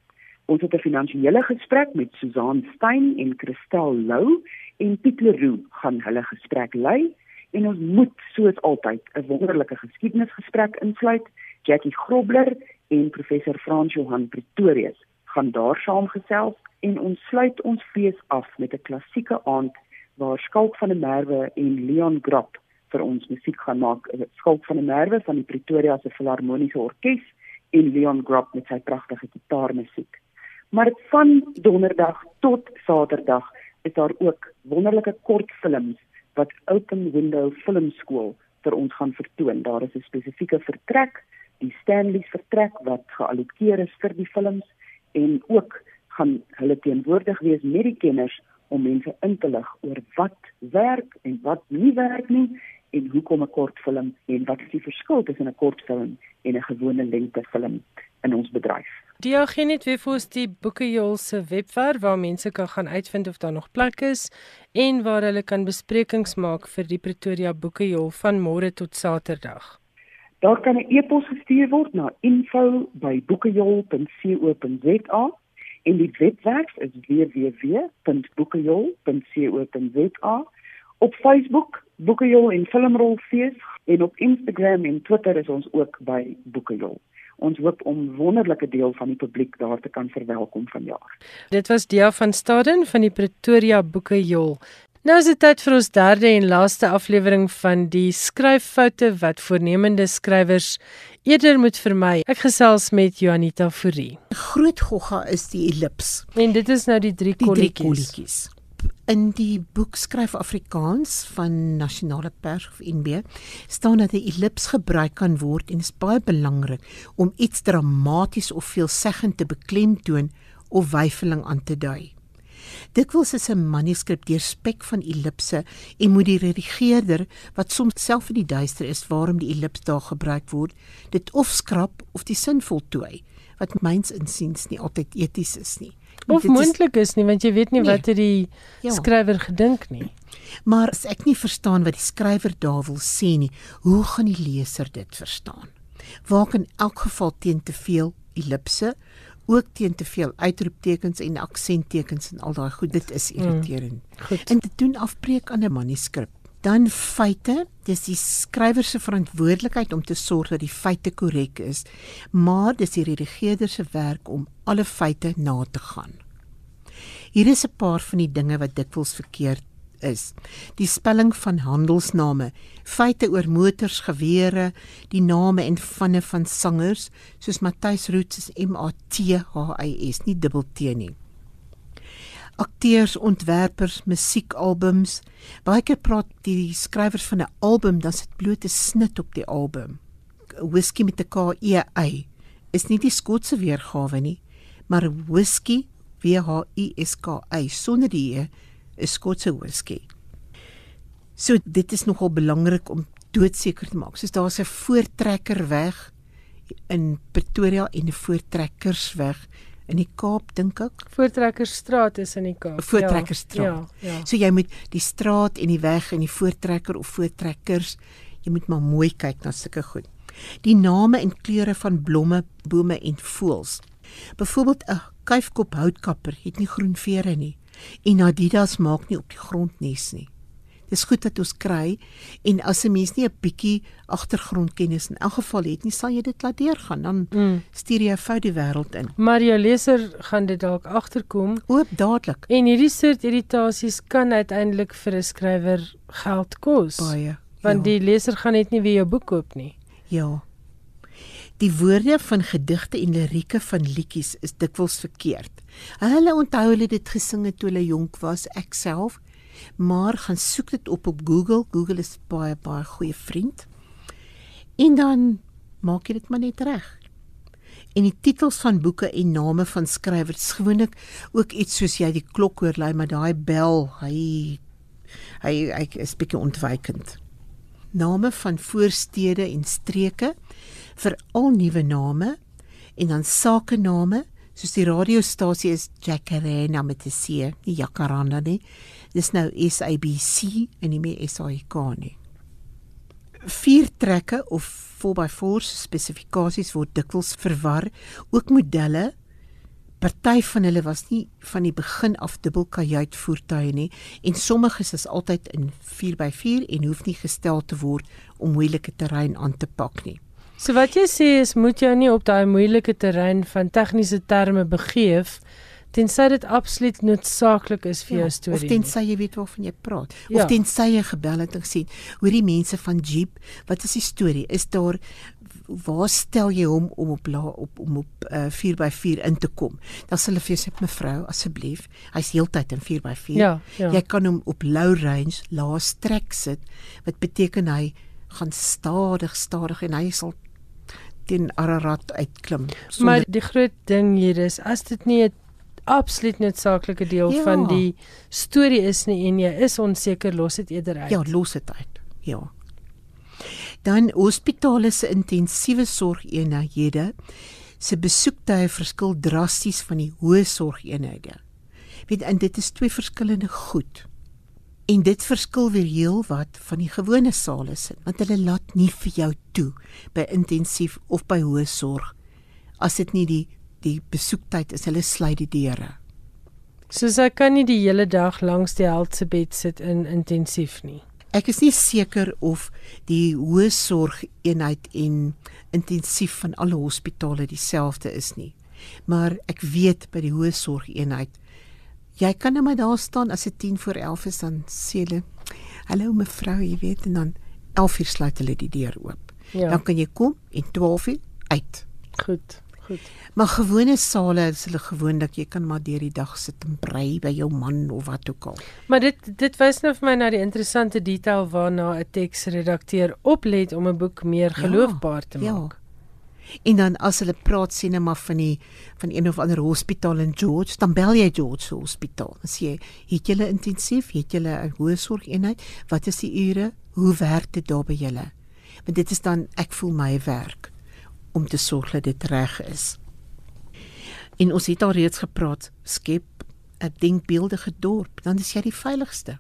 Ons het 'n finansiële gesprek met Susan Stein en Christel Lou en Piet Leroux gaan hulle gesprek lei en ons moet soos altyd 'n wonderlike geskiedenisgesprek insluit. Jackie Grobler en professor Frans Johan Pretorius gaan daar saamgesels en ons sluit ons fees af met 'n klassieke aand waar Skalk van der Merwe en Leon Grap vir ons musiek gaan maak. Skalk van der Merwe van die Pretoria se Filharmoniese Orkees en Leon Grop met sy pragtige gitaarmusiek. Maar van donderdag tot saterdag is daar ook wonderlike kortfilms wat Open Window Film School vir ons gaan vertoon. Daar is 'n spesifieke vertrek, die Stanley's vertrek wat geallokeer is vir die films en ook gaan hulle teenwoordig wees met die kenners om mense in te lig oor wat werk en wat nie werk nie en hoekom 'n kortfilm en wat is die verskil tussen 'n kortfilm en 'n gewone lengtefilm in ons bedryf. Diogenet wie vir die Boekejol se webwerf waar mense kan gaan uitvind of daar nog plek is en waar hulle kan besprekings maak vir die Pretoria Boekejol van môre tot Saterdag. Daar kan 'n e-pos gestuur word na info@boekejol.co.za En die webwerf is www.boekejol.co.za. Op Facebook Boekejol en Filmrolfees en op Instagram en Twitter is ons ook by Boekejol. Ons hoop om wonderlike deel van die publiek daar te kan verwelkom vanjaar. Dit was Dia van Staden van die Pretoria Boekejol. Nou is dit tyd vir ons derde en laaste aflewering van die skryffoute wat voornemende skrywers eerder moet vermy. Ek gesels met Juanita Fourie. Groot gogga is die ellips. En dit is nou die drie kolletjies. In die boek Skryf Afrikaans van Nasionale Pers of NB staan dat 'n ellips gebruik kan word en is baie belangrik om iets dramaties of veelzeggend te beklemtoon of weifeling aan te dui. Dikwels is 'n manuskrip deurspek van ellipse en moet die redigeerder wat soms self in die duister is waarom die ellips daar gebruik word, dit of skrap of die sin voltooi wat myns insiens nie altyd eties is nie. Of moontlik is, nie want jy weet nie nee, wat het die ja. skrywer gedink nie. Maar as ek nie verstaan wat die skrywer daar wil sê nie, hoe gaan die leser dit verstaan? Waar kan elk geval teen te veel ellipse ook teen te veel uitroeptekens en aksenttekens en al daai goed dit is mm. irriterend. Mm, en dit doen afbreek aan 'n manuskrip. Dan feite, dis die skrywer se verantwoordelikheid om te sorg dat die feite korrek is, maar dis die redigeerder se werk om alle feite na te gaan. Hier is 'n paar van die dinge wat dikwels verkeerd is. Die spelling van handelsname, feite oor motors, gewere, die name en vanne van sangers soos Matthys Roots is M A T H I S, nie dubbel T nie. Akteurs, ontwerpers, musiekalbums. Baie keer praat die skrywers van 'n album, dan sit bloot 'n snit op die album. Whisky met 'n K E Y is nie die Skotse weergawe nie, maar whisky W H I S K Y sonder die e 'n Skotse whisky. So dit is nogal belangrik om doodseker te maak. Soos daar's 'n voortrekker weg in Pretoria en 'n voortrekkersweg in die Kaap dink ek. Voortrekkerstraat is in die Kaap. Voortrekkerstraat. Ja, ja. So jy moet die straat en die weg en die voortrekker of voortrekkers, jy moet maar mooi kyk na sulke goed. Die name en kleure van blomme, bome en voëls. Byvoorbeeld 'n kuifkop houtkapper het nie groen vere nie en Adidas maak nie op die grond nes nie. Dis goed dat ons kry en as 'n mens nie 'n bietjie agtergrondkennis in elk geval het nie, sal jy dit laat deurgaan. Dan mm. stuur jy 'n fout die wêreld in. Maar jou leser gaan dit dalk agterkom oop dadelik. En hierdie soort irritasies kan uiteindelik vir 'n skrywer geld kos. Baie. Want ja. die leser gaan net nie weer jou boek koop nie. Ja. Die woorde van gedigte en lirieke van liedjies is dikwels verkeerd. Hulle onthou hulle dit gesing het toe hulle jonk was, ek self, maar gaan soek dit op op Google. Google is baie baie goeie vriend. En dan maak jy dit maar net reg. En die titels van boeke en name van skrywers gewoonlik ook iets soos jy die klok hoor lui, maar daai bel, hy hy hy is bietjie ontwykend. Name van voorstede en streke vir al nuwe name en dan sake name soos die radiostasie is Jacaranda met 'n C, nie Jacaranda nie. Dis nou SABC en nie meer SAK nie. Vier trekke of 4x4 spesifikasies word dikwels verwar, ook modelle Party van hulle was nie van die begin af dubbelkajuit voertuie nie en sommige is altyd in 4x4 en hoef nie gestel te word om moeilike terrein aan te pak nie. So wat jy sê is moet jy nie op daai moeilike terrein van tegniese terme begeef tensy dit absoluut noodsaaklik is vir ja, jou storie. Of tensy jy weet waarvan jy praat. Ja. Of tensy jy gebel het en gesien, hoor die mense van Jeep, wat is die storie? Is daar waar stel jy hom om op la, op om op uh, 4x4 in te kom? Dan sê hulle vir sy mevrou asseblief, hy's heeltyd in 4x4. Ja, ja. Jy kan hom op low range, lae trek sit, wat beteken hy gaan stadig stadig en hy sal teen Ararat uitklim. Sonder... Maar die groot ding hier is as dit nie 'n absoluut noodsaaklike deel ja. van die storie is nie en jy is onseker, los dit eerder uit. Ja, los dit uit. Ja. Dan hospitale se intensiewe sorgeenhede se besoektye verskil drasties van die hoë sorgeenhede. Weet en dit is twee verskillende goed. En dit verskil weer heel wat van die gewone sale se, want hulle laat nie vir jou toe by intensief of by hoë sorg as dit nie die die besoektyd is, hulle sluit die deure. So sy kan nie die hele dag langs die held se bed sit in intensief nie. Ek is nie seker of die hoë sorg eenheid en intensief van alle hospitale dieselfde is nie. Maar ek weet by die hoë sorg eenheid jy kan net maar daar staan as dit 10 voor 11 is dan sê hulle hallo mevrou, jy weet en dan 11 uur sluit hulle die deur oop. Ja. Dan kan jy kom en 12 uur uit. Goed. Goed. Maar gewone sale is hulle gewoonlik jy kan maar deur die dag sit en brei by jou man of wat ook al. Maar dit dit wys nou vir my na die interessante detail waarna 'n teksredakteur oplet om 'n boek meer Ja, geloofbaar te ja. maak. En dan as hulle praat sien net maar van die van een of ander hospitaal in George, dan bel jy George se hospitaal. Dan sê jy, "Het julle intensief? Het julle 'n hoë sorgeenheid? Wat is die ure? Hoe werk dit daar by julle?" Want dit is dan ek voel my werk om te sorg dat dit reg is. En ons het al reeds gepraat, skep 'n denkbeeldige dorp, dan is jy die veiligste.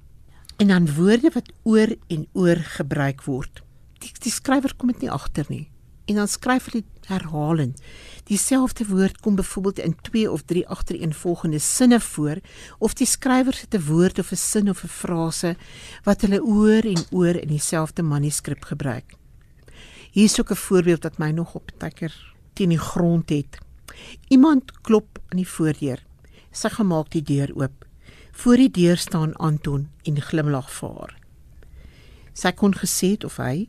En dan woorde wat oor en oor gebruik word. Die, die skrywer kom dit nie agter nie. En dan skryf hulle herhalend. Dieselfde woord kom byvoorbeeld in 2 of 3 agtereenvolgende sinne voor of die skrywer het 'n woord of 'n sin of 'n frase wat hulle oor en oor in dieselfde manuskrip gebruik. Hier is ook 'n voorbeeld wat my nog op tekker teen die grond het. Iemand klop aan die voordeur. Sy gemaak die deur oop. Voor die deur staan Anton en glimlag vir haar. Sy kon gesê het of hy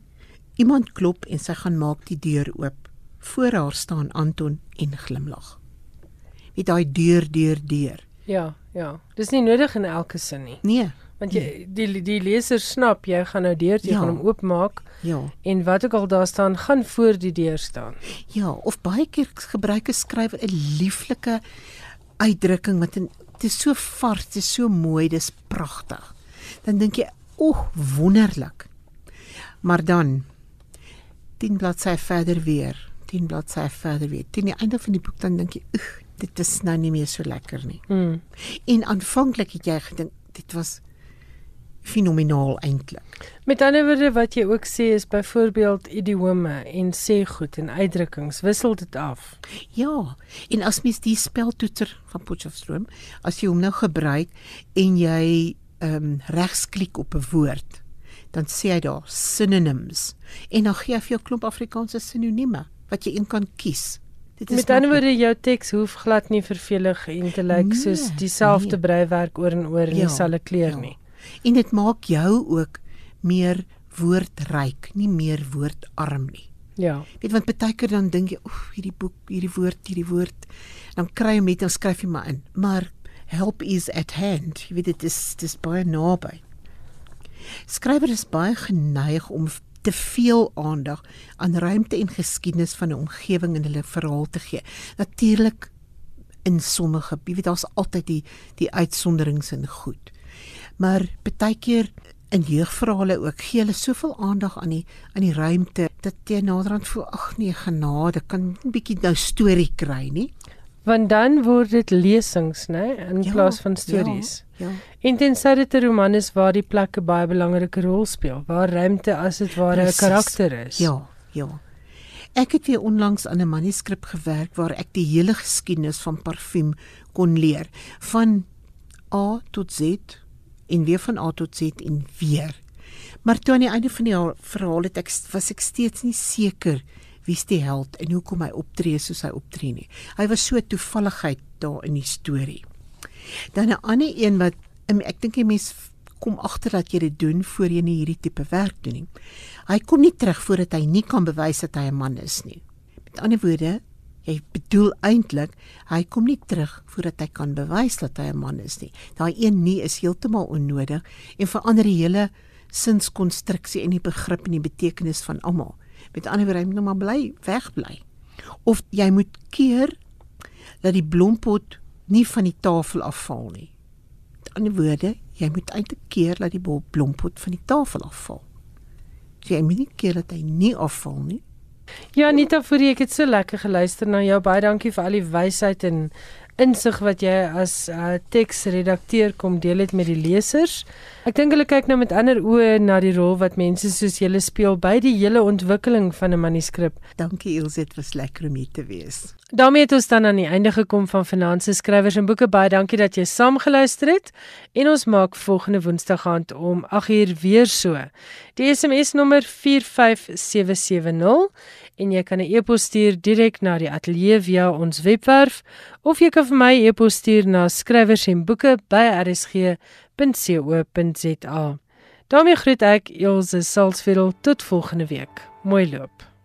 iemand klop en sy gaan maak die deur oop. Voor haar staan Anton en glimlag. Met daai deur deur deur. Ja, ja. Dis nie nodig in elke sin nie. Nee, Want jy die die leser snap jy gaan nou deur, jy Ja. gaan hom oopmaak ja. en wat ook al daar staan, gaan voor die deur staan. Ja, of baie keer gebruik 'n skrywer 'n lieflike uitdrukking wat dit is so vars, dit is so mooi, dis pragtig. Dan dink jy, "Oeg, wonderlik." Maar dan 10 bladsye verder weer, 10 bladsye verder weer. Teen die einde van die boek dan dink jy, "Oeg, dit is nou nie meer so lekker nie." Mm. En aanvanklik het jy gedink dit was fenomenaal eintlik. Met ander woorde wat jy ook sê is byvoorbeeld idiome en sê goed en uitdrukkings wissel dit af. Ja, en as mens die speltoeter van Potchefstroom, as jy hom nou gebruik en jy ehm um, regsklik op 'n woord, dan sê hy daar synonyms en dan gee hy vir jou klomp Afrikaanse sinonieme wat jy een kan kies. Dit Met ander woorde jou teks hoef glad nie vervelig en te lyk Nee, soos dieselfde nee. breiwerk oor en oor in Ja, dieselfde kleur ja. nie. En dit maak jou ook meer woordryk, nie meer woordarm nie. Ja. Weet want baie keer dan dink jy, oef, hierdie boek, hierdie woord, hierdie woord, dan kry jy met dan skryf jy maar in. Maar help is at hand. Jy weet dit is dis baie naby. Skrywer is baie geneig om te veel aandag aan ruimte en geskiedenis van 'n omgewing in hulle verhaal te gee. Natuurlik in sommige, jy weet daar's altyd die die uitsonderings en goed. Maar baie keer in jeugverhale ook gee hulle soveel aandag aan die aan die ruimte dat jy naderhand voel ag nee genade kan 'n bietjie nou storie kry nie Want dan word dit lesings, né, in Ja, plaas van stories. ja, ja. En tensy dit 'n roman is waar die plekke baie belangrike rol speel, waar ruimte as dit ware 'n karakter is. Ja, ja. Ek het weer onlangs aan 'n manuskrip gewerk waar ek die hele geskiedenis van parfuum kon leer, van A tot Z en weer van A tot Z en weer. Maar toe aan die einde van die verhaal het ek was ek steeds nie seker wie's die held en hoekom hy optree soos hy optree nie. Hy was so toevalligheid daar in die storie. Dan 'n ander een wat em, ek dink 'n mens kom agter dat jy dit doen voor jy nie hierdie tipe werk doen nie. Hy kom nie terug voordat hy nie kan bewys dat hy 'n man is nie. Met ander woorde, jy bedoel eintlik hy kom nie terug voordat hy kan bewys dat hy 'n man is nie. Daai een nie is heeltemal onnodig en verander die hele sinskonstruksie en die begrip en die betekenis van almal. Met ander woorde, hy moet nou maar bly wegbly. Of jy moet keer dat die blompot nie van die tafel afval nie. Met ander woorde, jy moet eintlik keer dat die blompot van die tafel afval. So jy moet nie keer dat hy nie afval nie. Ja, Anita, vir ek het so lekker geluister na jou. Baie dankie vir al die wysheid en insig wat jy as uh, teksredakteur kom deel het met die lesers. Ek dink hulle kyk nou met ander oë na die rol wat mense soos julle speel by die hele ontwikkeling van 'n manuskrip. Dankie Ilse, dit was lekker om hier te wees. daarmee het ons dan aan die einde gekom van Finansie Skrywers en Boeke. Baie dankie dat jy saamgeluister het. En ons maak volgende Woensdag aand om 8uur weer so. Die SMS nommer 45770 en jy kan 'n e-pos stuur direk na die ateljee via ons webwerf of jy kan vir my e-pos stuur na skrywers en boeke by rsg.co.za. daarmee groet ek Elsje Salzveld tot volgende week. Mooi loop.